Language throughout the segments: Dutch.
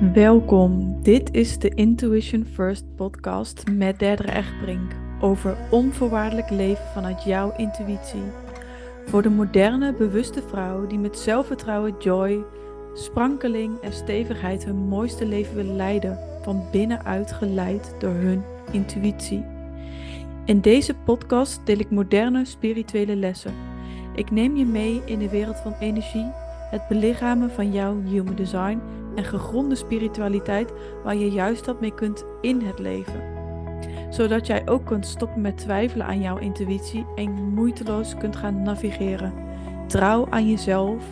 Welkom, dit is de Intuition First podcast met Derdere Echtbrink over onvoorwaardelijk leven vanuit jouw intuïtie. Voor de moderne, bewuste vrouw die met zelfvertrouwen, joy, sprankeling en stevigheid hun mooiste leven wil leiden, van binnenuit geleid door hun intuïtie. In deze podcast deel ik moderne spirituele lessen. Ik neem je mee in de wereld van energie, het belichamen van jouw human design en gegronde spiritualiteit waar je juist wat mee kunt in het leven. Zodat jij ook kunt stoppen met twijfelen aan jouw intuïtie en moeiteloos kunt gaan navigeren. Trouw aan jezelf,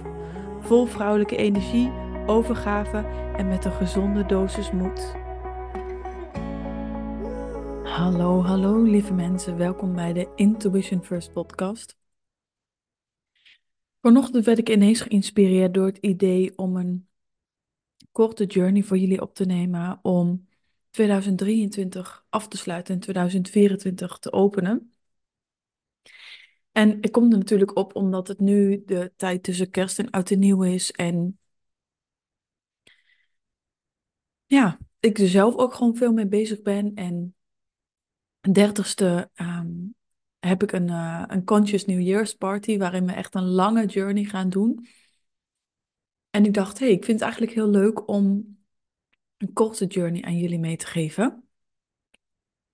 vol vrouwelijke energie, overgave en met een gezonde dosis moed. Hallo, hallo lieve mensen, welkom bij de Intuition First podcast. Vanochtend werd ik ineens geïnspireerd door het idee om een korte journey voor jullie op te nemen om 2023 af te sluiten en 2024 te openen. En ik kom er natuurlijk op omdat het nu de tijd tussen kerst en oud en nieuw is. En ja, ik er zelf ook gewoon veel mee bezig ben. En 30ste ehm, heb ik een, uh, een Conscious New Year's party waarin we echt een lange journey gaan doen. En ik dacht, hé, hey, ik vind het eigenlijk heel leuk om een korte journey aan jullie mee te geven.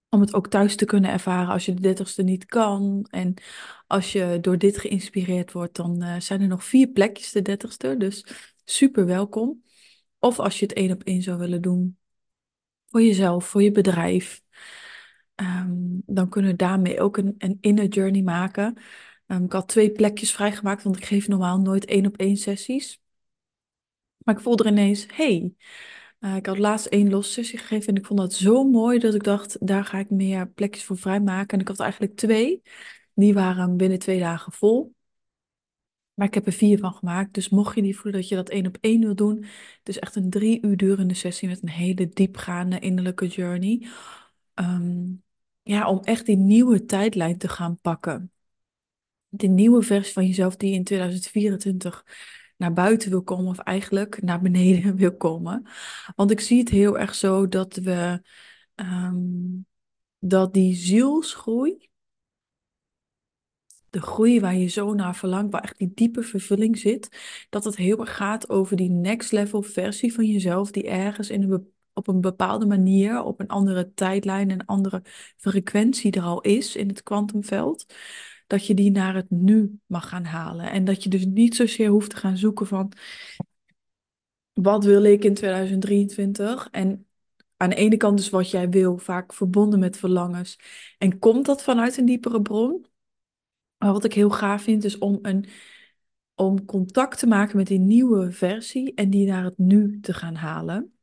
Om het ook thuis te kunnen ervaren als je de dertigste niet kan. En als je door dit geïnspireerd wordt, dan uh, zijn er nog vier plekjes de dertigste. Dus super welkom. Of als je het één op één zou willen doen. Voor jezelf, voor je bedrijf. Um, dan kunnen we daarmee ook een, een inner journey maken. Um, ik had twee plekjes vrijgemaakt, want ik geef normaal nooit één op één sessies. Maar ik voelde er ineens, hey, uh, ik had laatst één losse sessie gegeven en ik vond dat zo mooi dat ik dacht, daar ga ik meer plekjes voor vrijmaken. En ik had eigenlijk twee, die waren binnen twee dagen vol. Maar ik heb er vier van gemaakt. Dus mocht je niet voelen dat je dat één op één wil doen. Het is echt een drie uur durende sessie met een hele diepgaande innerlijke journey. Um, ja, om echt die nieuwe tijdlijn te gaan pakken. De nieuwe versie van jezelf die in 2024 naar buiten wil komen, of eigenlijk naar beneden wil komen. Want ik zie het heel erg zo dat we um, dat die zielsgroei, de groei waar je zo naar verlangt, waar echt die diepe vervulling zit, dat het heel erg gaat over die next level versie van jezelf, die ergens in een op een bepaalde manier, op een andere tijdlijn, een andere frequentie er al is in het kwantumveld dat je die naar het nu mag gaan halen. En dat je dus niet zozeer hoeft te gaan zoeken van wat wil ik in 2023? En aan de ene kant is wat jij wil, vaak verbonden met verlangens. En komt dat vanuit een diepere bron? Maar wat ik heel gaaf vind, is om, een, om contact te maken met die nieuwe versie en die naar het nu te gaan halen.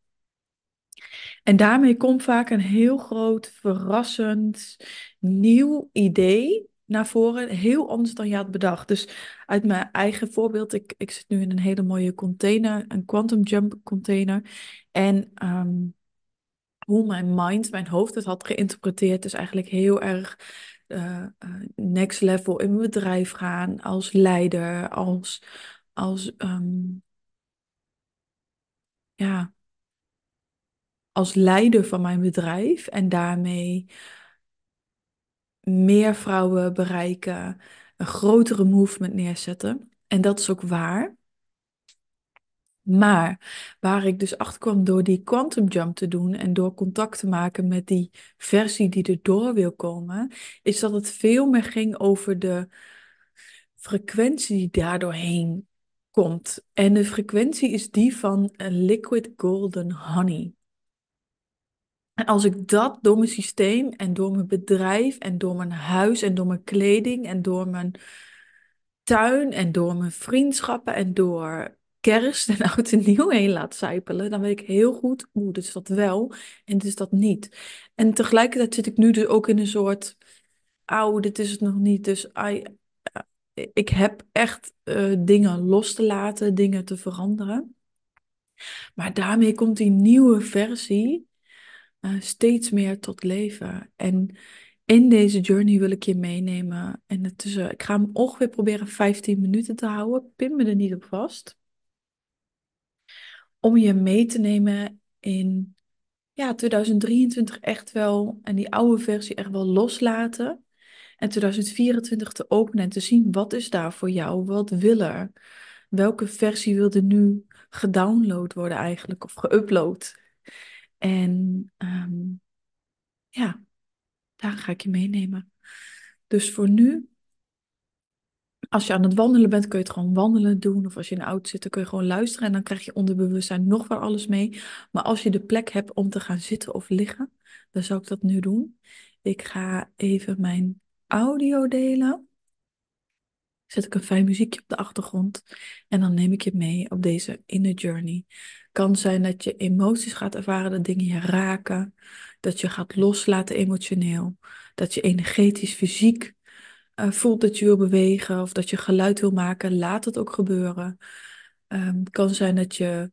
En daarmee komt vaak een heel groot, verrassend, nieuw idee naar voren. Heel anders dan je had bedacht. Dus uit mijn eigen voorbeeld, ik, ik zit nu in een hele mooie container, een quantum jump container. En ehm, hoe mijn mind, mijn hoofd het had geïnterpreteerd, is eigenlijk heel erg uh, next level in mijn bedrijf gaan, als leider, als, als um, ja, als leider van mijn bedrijf en daarmee meer vrouwen bereiken, een grotere movement neerzetten. En dat is ook waar. Maar waar ik dus achter kwam door die quantum jump te doen en door contact te maken met die versie die er door wil komen, is dat het veel meer ging over de frequentie die daardoor heen komt. En de frequentie is die van liquid golden honey. En als ik dat door mijn systeem en door mijn bedrijf en door mijn huis en door mijn kleding en door mijn tuin en door mijn vriendschappen en door kerst en oud en nieuw heen laat zijpelen, dan weet ik heel goed, oeh, dit is dat wel en dit is dat niet. En tegelijkertijd zit ik nu dus ook in een soort, auw, dit is het nog niet. Dus I, ik heb echt uh, dingen los te laten, dingen te veranderen. Maar daarmee komt die nieuwe versie uh, steeds meer tot leven. En in deze journey wil ik je meenemen. En het uh, ik ga hem ongeveer proberen 15 minuten te houden. Pin me er niet op vast. om je mee te nemen in ja, 2023 echt wel en die oude versie echt wel loslaten. En 2024 te openen en te zien wat is daar voor jou, wat wil er, welke versie wil er nu gedownload worden eigenlijk of geüpload. En ehm, ja, daar ga ik je meenemen. Dus voor nu, als je aan het wandelen bent, kun je het gewoon wandelen doen. Of als je in de auto zit, dan kun je gewoon luisteren. En dan krijg je onder bewustzijn nog wel alles mee. Maar als je de plek hebt om te gaan zitten of liggen, dan zou ik dat nu doen. Ik ga even mijn audio delen. Zet ik een fijn muziekje op de achtergrond. En dan neem ik je mee op deze inner journey. Kan zijn dat je emoties gaat ervaren, dat dingen je raken. Dat je gaat loslaten emotioneel. Dat je energetisch, fysiek uh, voelt dat je wil bewegen. Of dat je geluid wil maken. Laat het ook gebeuren. Het kan zijn dat je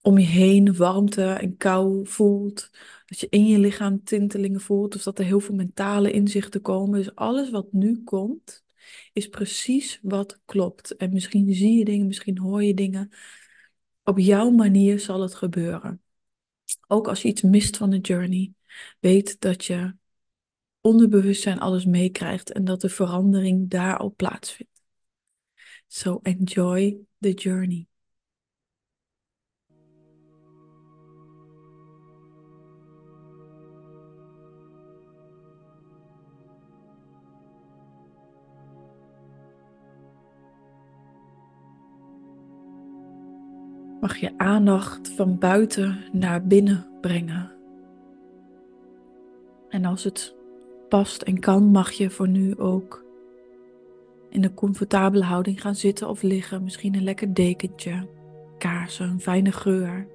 om je heen warmte en kou voelt. Dat je in je lichaam tintelingen voelt. Of dat er heel veel mentale inzichten komen. Dus alles wat nu komt, is precies wat klopt. En misschien zie je dingen, misschien hoor je dingen. Op jouw manier zal het gebeuren. Ook als je iets mist van de journey, weet dat je onderbewustzijn alles meekrijgt en dat de verandering daar al plaatsvindt. So enjoy the journey. Mag je aandacht van buiten naar binnen brengen. En als het past en kan, mag je voor nu ook in een comfortabele houding gaan zitten of liggen. Misschien een lekker dekentje, kaarsen, een fijne geur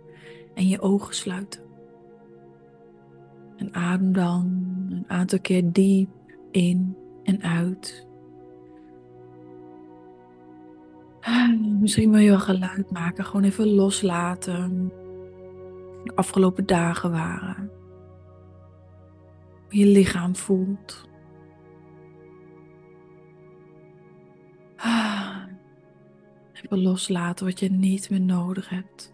en je ogen sluiten. En adem dan een aantal keer diep in en uit. Misschien wil je wel geluid maken, gewoon even loslaten. De afgelopen dagen waren. Hoe je lichaam voelt. Even loslaten wat je niet meer nodig hebt.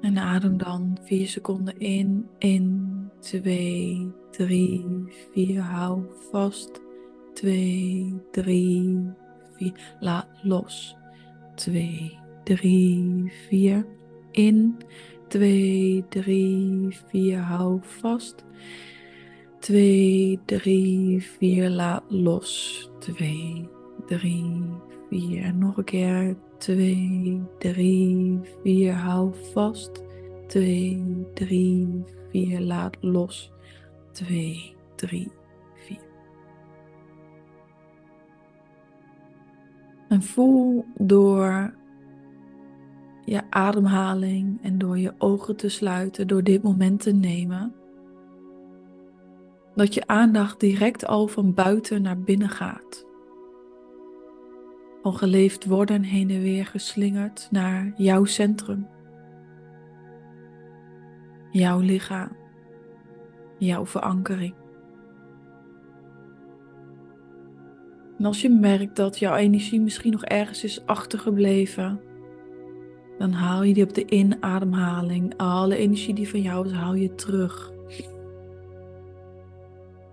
En adem dan 4 seconden in, in, 2, 3, 4. Hou vast. 2, 3, 4. Laat los. 2, 3, 4. In. 2, 3, 4. Hou vast. 2, 3, 4. Laat los. 2, 3, 4. En nog een keer. 2, 3, 4. Hou vast. 2, 3, 4. Laat los. 2, 3, En voel door je ademhaling en door je ogen te sluiten, door dit moment te nemen, dat je aandacht direct al van buiten naar binnen gaat. Al geleefd worden heen en weer geslingerd naar jouw centrum, jouw lichaam, jouw verankering. En als je merkt dat jouw energie misschien nog ergens is achtergebleven, dan haal je die op de inademhaling. Alle energie die van jou is, haal je terug.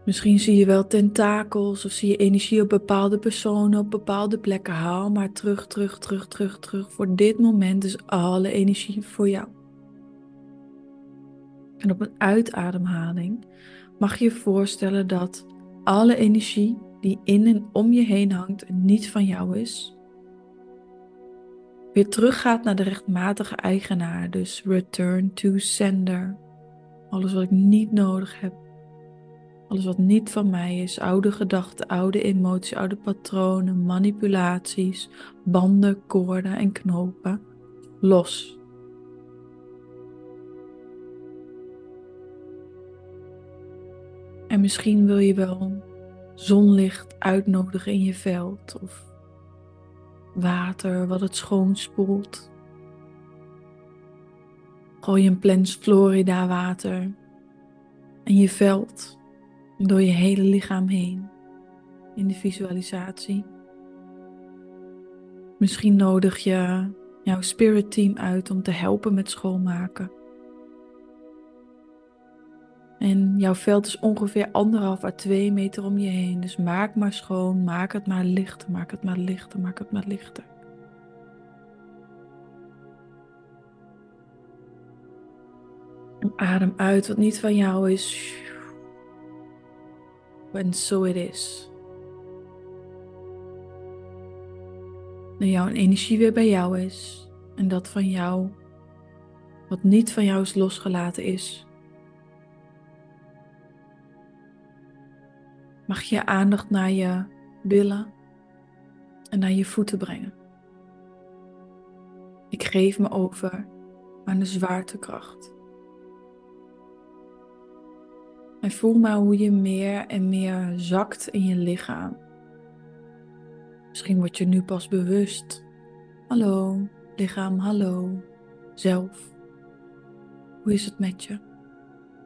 Misschien zie je wel tentakels of zie je energie op bepaalde personen, op bepaalde plekken. Haal maar terug, terug, terug, terug, terug. Voor dit moment is alle energie voor jou. En op een uitademhaling mag je je voorstellen dat alle energie die in en om je heen hangt en niet van jou is, weer teruggaat naar de rechtmatige eigenaar. Dus return to sender. Alles wat ik niet nodig heb. Alles wat niet van mij is. Oude gedachten, oude emoties, oude patronen, manipulaties, banden, koorden en knopen. Los. En misschien wil je wel zonlicht uitnodigen in je veld of water wat het schoonspoelt. Gooi een Plens Florida water in je veld door je hele lichaam heen in de visualisatie. Misschien nodig je jouw spirit team uit om te helpen met schoonmaken. En jouw veld is ongeveer anderhalf à twee meter om je heen. Dus maak maar schoon, maak het maar lichter, maak het maar lichter, maak het maar lichter. adem uit wat niet van jou is. En so it is. Dat jouw energie weer bij jou is. En dat van jou, wat niet van jou is losgelaten is. Mag je aandacht naar je billen en naar je voeten brengen. Ik geef me over aan de zwaartekracht. En voel maar hoe je meer en meer zakt in je lichaam. Misschien word je nu pas bewust. Hallo, lichaam, hallo, zelf. Hoe is het met je?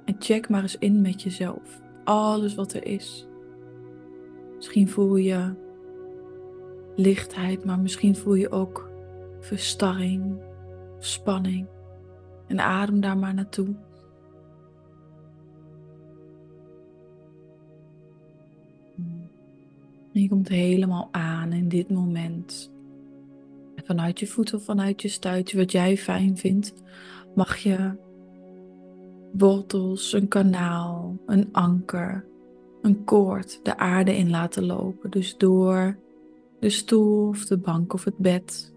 En check maar eens in met jezelf. Alles wat er is. Misschien voel je lichtheid, maar misschien voel je ook verstarring, spanning. En adem daar maar naartoe. Je komt helemaal aan in dit moment. En vanuit je voeten of vanuit je stuitje, wat jij fijn vindt, mag je wortels, een kanaal, een anker, een koord de aarde in laten lopen. Dus door de stoel of de bank of het bed,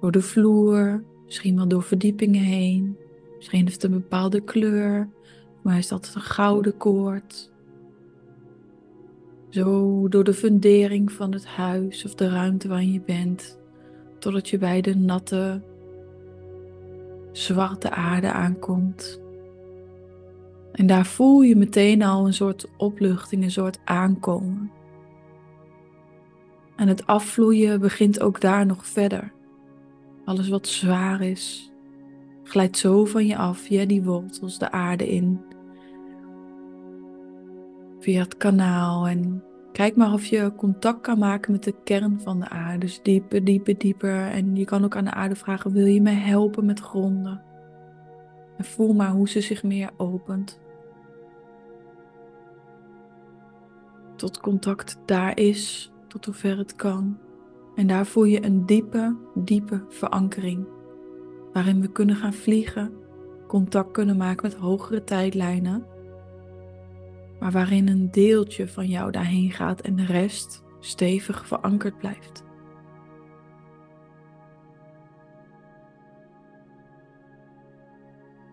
door de vloer, misschien wel door verdiepingen heen. Misschien heeft het een bepaalde kleur, maar is dat een gouden koord. Zo door de fundering van het huis of de ruimte waar je bent, totdat je bij de natte, zwarte aarde aankomt. En daar voel je meteen al een soort opluchting, een soort aankomen. En het afvloeien begint ook daar nog verder. Alles wat zwaar is, glijdt zo van je af, via die wortels de aarde in via het kanaal. En kijk maar of je contact kan maken met de kern van de aarde. Dus dieper, dieper, dieper. En je kan ook aan de aarde vragen: wil je me helpen met gronden? En voel maar hoe ze zich meer opent. Tot contact daar is, tot hoever het kan. En daar voel je een diepe, diepe verankering. Waarin we kunnen gaan vliegen, contact kunnen maken met hogere tijdlijnen maar waarin een deeltje van jou daarheen gaat en de rest stevig verankerd blijft.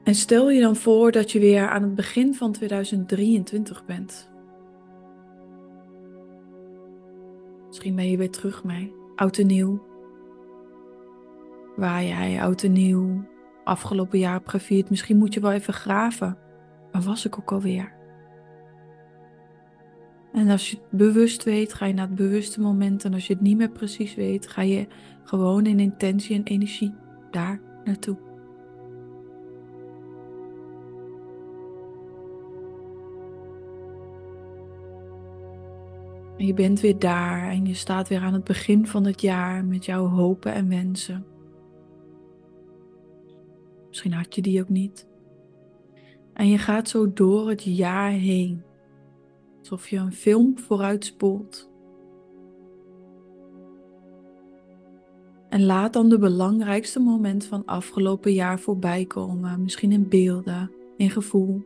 En stel je dan voor dat je weer aan het begin van 2023 bent. Misschien ben je weer terug mee, oud en nieuw. Waar jij oud en nieuw afgelopen jaar hebt gevierd. Misschien moet je wel even graven. Waar was ik ook alweer? En als je het bewust weet, ga je naar het bewuste moment. En als je het niet meer precies weet, ga je gewoon in intentie en energie daar naartoe. Je bent weer daar en je staat weer aan het begin van het jaar met jouw hopen en wensen. Misschien had je die ook niet. En je gaat zo door het jaar heen. Alsof je een film vooruitspoelt. En laat dan de belangrijkste moment van afgelopen jaar voorbij komen. Misschien in beelden, in gevoel.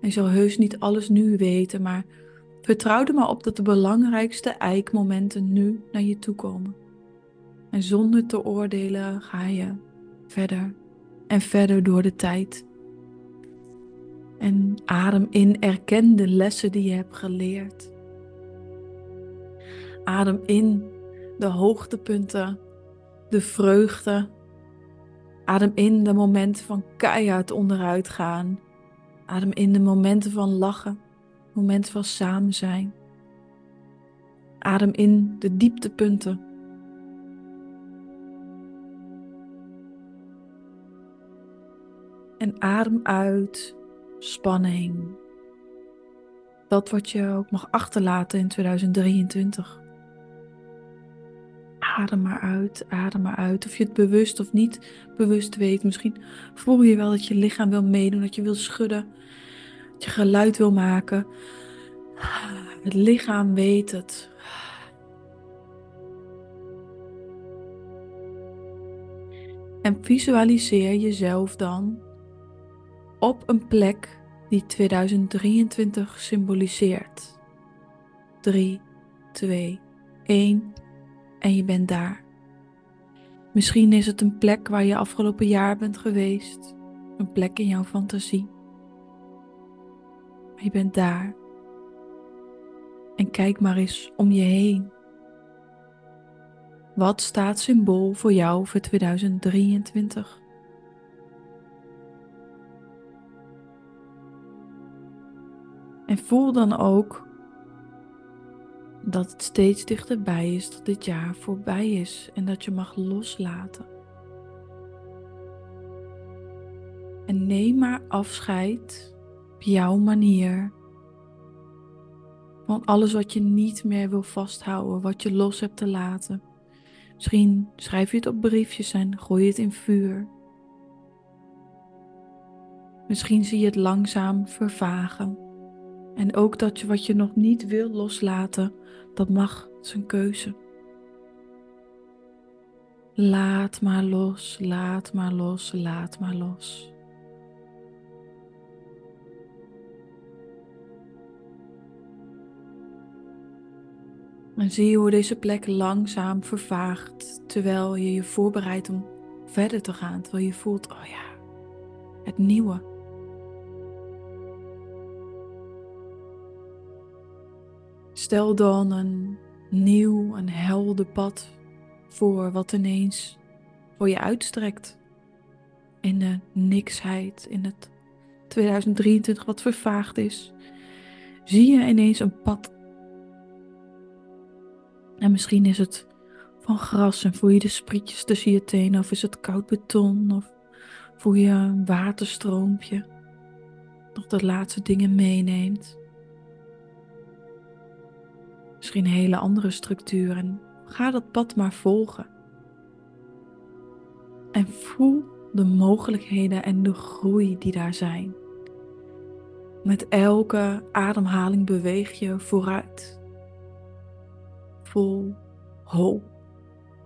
je zal heus niet alles nu weten, maar vertrouw er maar op dat de belangrijkste eikmomenten nu naar je toe komen. En zonder te oordelen ga je verder en verder door de tijd. En adem in, erken de lessen die je hebt geleerd. Adem in de hoogtepunten, de vreugde. Adem in de momenten van keihard onderuit gaan. Adem in de momenten van lachen, momenten van samen zijn. Adem in de dieptepunten. En adem uit spanning. Dat wat je ook mag achterlaten in 2023. adem maar uit, adem maar uit. Of je het bewust of niet bewust weet. Misschien voel je wel dat je lichaam wil meedoen, dat je wil schudden, je geluid wil maken. Het lichaam weet het. En visualiseer jezelf dan op een plek die 2023 symboliseert. 3, 2, 1 en je bent daar. Misschien is het een plek waar je afgelopen jaar bent geweest, een plek in jouw fantasie. Je bent daar. En kijk maar eens om je heen. Wat staat symbool voor jou voor 2023? En voel dan ook dat het steeds dichterbij is dat dit jaar voorbij is en dat je mag loslaten. En neem maar afscheid jouw manier van alles wat je niet meer wil vasthouden, wat je los hebt te laten. Misschien schrijf je het op briefjes en gooi je het in vuur. Misschien zie je het langzaam vervagen. En ook dat je wat je nog niet wil loslaten, dat mag zijn keuze. Laat maar los, laat maar los, laat maar los. En zie hoe deze plek langzaam vervaagt terwijl je je voorbereidt om verder te gaan. Terwijl je voelt, oh ja, het nieuwe. Stel dan een nieuw, een helder pad voor wat ineens voor je uitstrekt. In de niksheid, in het 2023 wat vervaagd is, zie je ineens een pad. En misschien is het van gras en voel je de sprietjes tussen je tenen, of is het koud beton, of voel je een waterstroompje dat de laatste dingen meeneemt misschien een hele andere structuur en ga dat pad maar volgen. En voel de mogelijkheden en de groei die daar zijn. Met elke ademhaling beweeg je vooruit. Vol hoop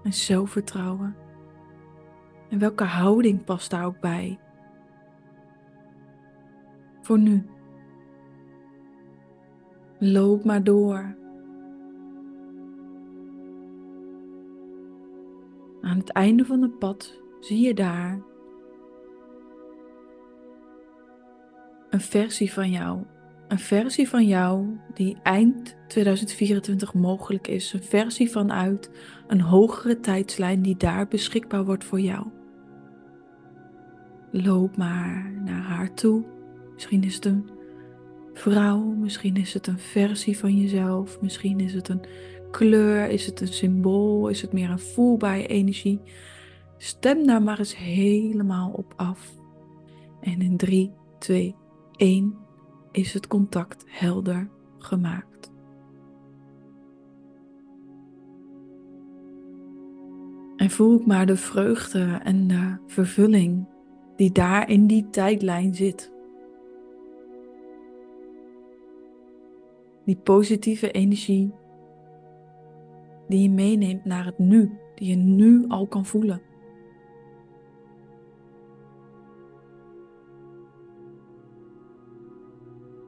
en zelfvertrouwen. En welke houding past daar ook bij? Voor nu. Loop maar door Aan het einde van het pad zie je daar een versie van jou. Een versie van jou die eind 2024 mogelijk is. Een versie vanuit een hogere tijdslijn die daar beschikbaar wordt voor jou. Loop maar naar haar toe. Misschien is het een vrouw, misschien is het een versie van jezelf, misschien is het een kleur? Is het een symbool? Is het meer een voelbare energie? Stem daar maar eens helemaal op af. En in 3, 2, 1 is het contact helder gemaakt. En voel ook maar de vreugde en de vervulling die daar in die tijdlijn zit. Die positieve energie die je meeneemt naar het nu, die je nu al kan voelen.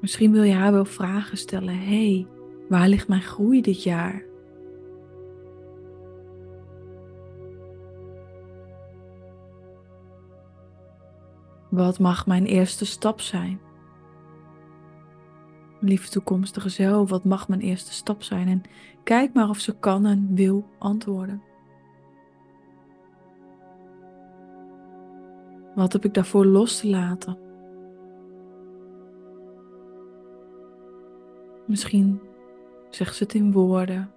Misschien wil je haar wel vragen stellen. hey, waar ligt mijn groei dit jaar? Wat mag mijn eerste stap zijn? Lieve toekomstige zelf, wat mag mijn eerste stap zijn? En kijk maar of ze kan en wil antwoorden. Wat heb ik daarvoor los te laten? Misschien zegt ze het in woorden,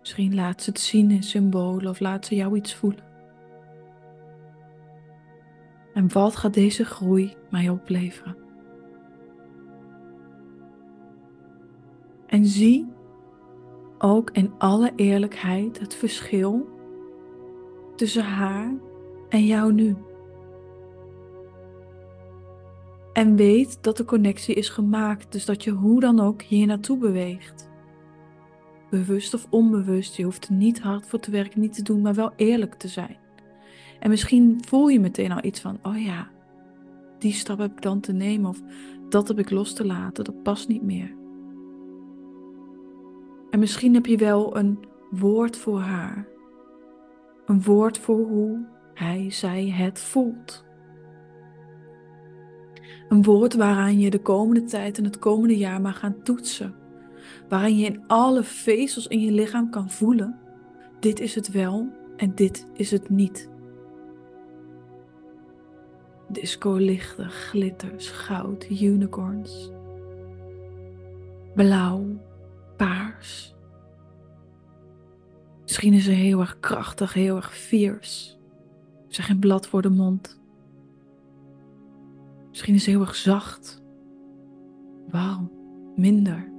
misschien laat ze het zien in symbolen of laat ze jou iets voelen. En wat gaat deze groei mij opleveren? En zie ook in alle eerlijkheid het verschil tussen haar en jou nu. En weet dat de connectie is gemaakt, dus dat je hoe dan ook hier naartoe beweegt. Bewust of onbewust, je hoeft er niet hard voor te werken, niet te doen, maar wel eerlijk te zijn. En misschien voel je meteen al iets van, oh ja, die stap heb ik dan te nemen of dat heb ik los te laten, dat past niet meer. En misschien heb je wel een woord voor haar. Een woord voor hoe hij, zij het voelt. Een woord waaraan je de komende tijd en het komende jaar mag gaan toetsen. Waarin je in alle vezels in je lichaam kan voelen: dit is het wel en dit is het niet. Disco-lichten, glitters, goud, unicorns. Blauw, paars. Misschien is ze heel erg krachtig, heel erg fierce. Ze geen blad voor de mond. Misschien is ze heel erg zacht. Wauw, minder.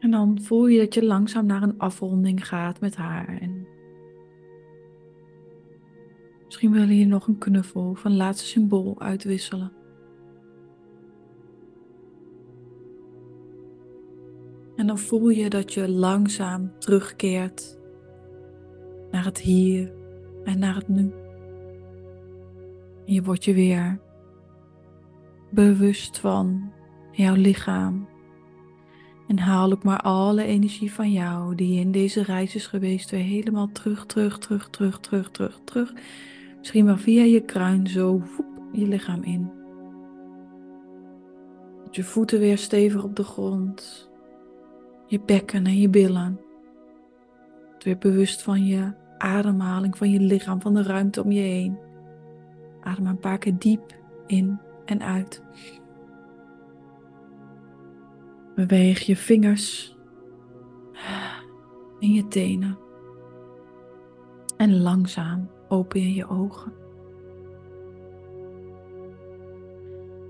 En dan voel je dat je langzaam naar een afronding gaat met haar. En misschien wil je nog een knuffel een laatste symbool uitwisselen. En dan voel je dat je langzaam terugkeert naar het hier en naar het nu. En je wordt je weer bewust van jouw lichaam. En haal ook maar alle energie van jou die in deze reis is geweest weer helemaal terug, terug, terug, terug, terug, terug, terug. Misschien wel via je kruin zo je lichaam in. je voeten weer stevig op de grond je bekken en je billen. Weer bewust van je ademhaling, van je lichaam, van de ruimte om je heen. Adem een paar keer diep in en uit. Beweeg je vingers en je tenen. En langzaam open je je ogen.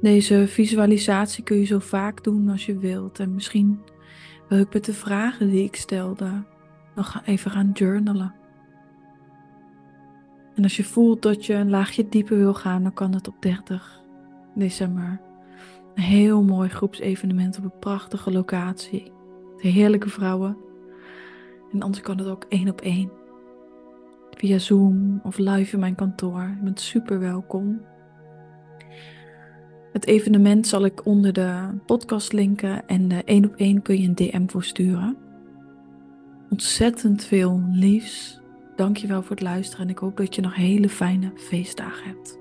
Deze visualisatie kun je zo vaak doen als je wilt. En misschien wil ik met de vragen die ik stelde nog even gaan journalen. En als je voelt dat je een laagje dieper wil gaan, dan kan het op 30 december. Een heel mooi groepsevenement op een prachtige locatie. De heerlijke vrouwen. En anders kan het ook één op één. Via Zoom of live in mijn kantoor. Je bent super welkom. Het evenement zal ik onder de podcast linken en de één op één kun je een DM voor sturen. Ontzettend veel liefs. Dankjewel voor het luisteren en ik hoop dat je nog hele fijne feestdagen hebt.